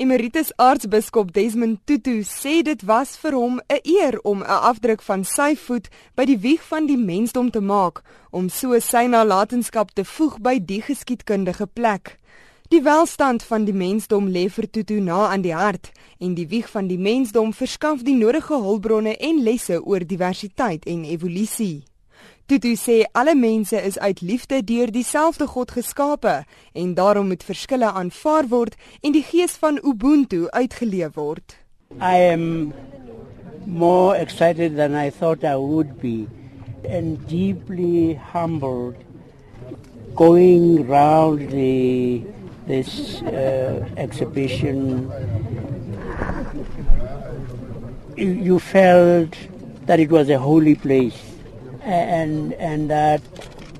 Emeritus aartsbiskop Desmond Tutu sê dit was vir hom 'n eer om 'n afdruk van sy voet by die wieg van die mensdom te maak om so sy nalatenskap te voeg by die geskiedkundige plek. Die welstand van die mensdom lê vir Tutu na aan die hart en die wieg van die mensdom verskaf die nodige hulpbronne en lesse oor diversiteit en evolusie. Tutu sê alle mense is uit liefde deur dieselfde God geskape en daarom moet verskille aanvaar word en die gees van Ubuntu uitgeleef word. I am more excited than I thought I would be and deeply humbled going round the this uh, exhibition you, felt that it was a holy place and and that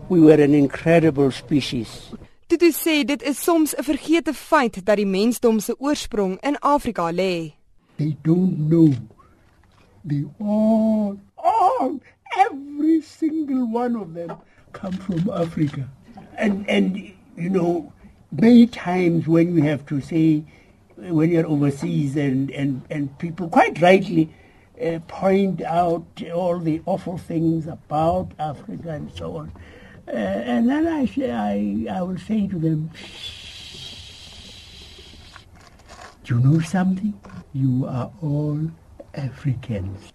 we were an incredible species. Dit is sê dit is soms 'n vergete feit dat die mensdom se oorsprong in Afrika lê. They don't know. They all all every single one of them come from Africa. And and you know many times when we have to say when you're overseas and and and people quite rightly uh, point out all the awful things about Africa and so on. Uh, and then I, say, I, I will say to them, Do you know something? You are all Africans.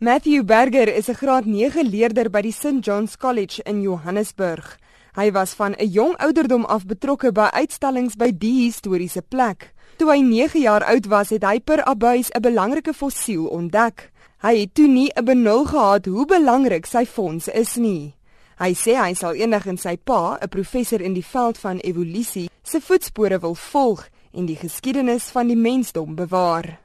Matthew Berger is 'n graad 9 leerder by die St John's College in Johannesburg. Hy was van 'n jong ouderdom af betrokke by uitstallings by die historiese plek. Toe hy 9 jaar oud was, het hy per abuis 'n belangrike fossiel ontdek. Hy het toe nie 'n benul gehad hoe belangrik sy fonds is nie. Hy sê hy sal eendag in sy pa, 'n professor in die veld van evolusie, se voetspore wil volg en die geskiedenis van die mensdom bewaar.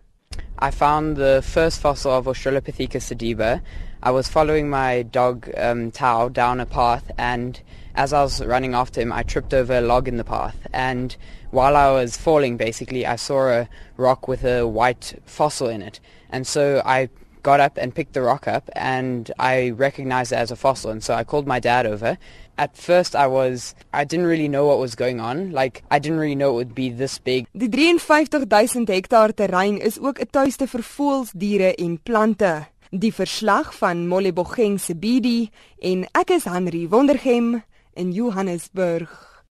I found the first fossil of Australopithecus sediba. I was following my dog um, Tao down a path and as I was running after him, I tripped over a log in the path. And while I was falling, basically, I saw a rock with a white fossil in it. And so I got up and picked the rock up, and I recognized it as a fossil. And so I called my dad over. At first, I was, I didn't really know what was going on. Like, I didn't really know it would be this big. Die 53000 hektaar terrein is ook 'n tuiste vir voëls, diere en plante. Die verslag van Molly Bogeng se BD en ek is Henry Wondergem in Johannesburg.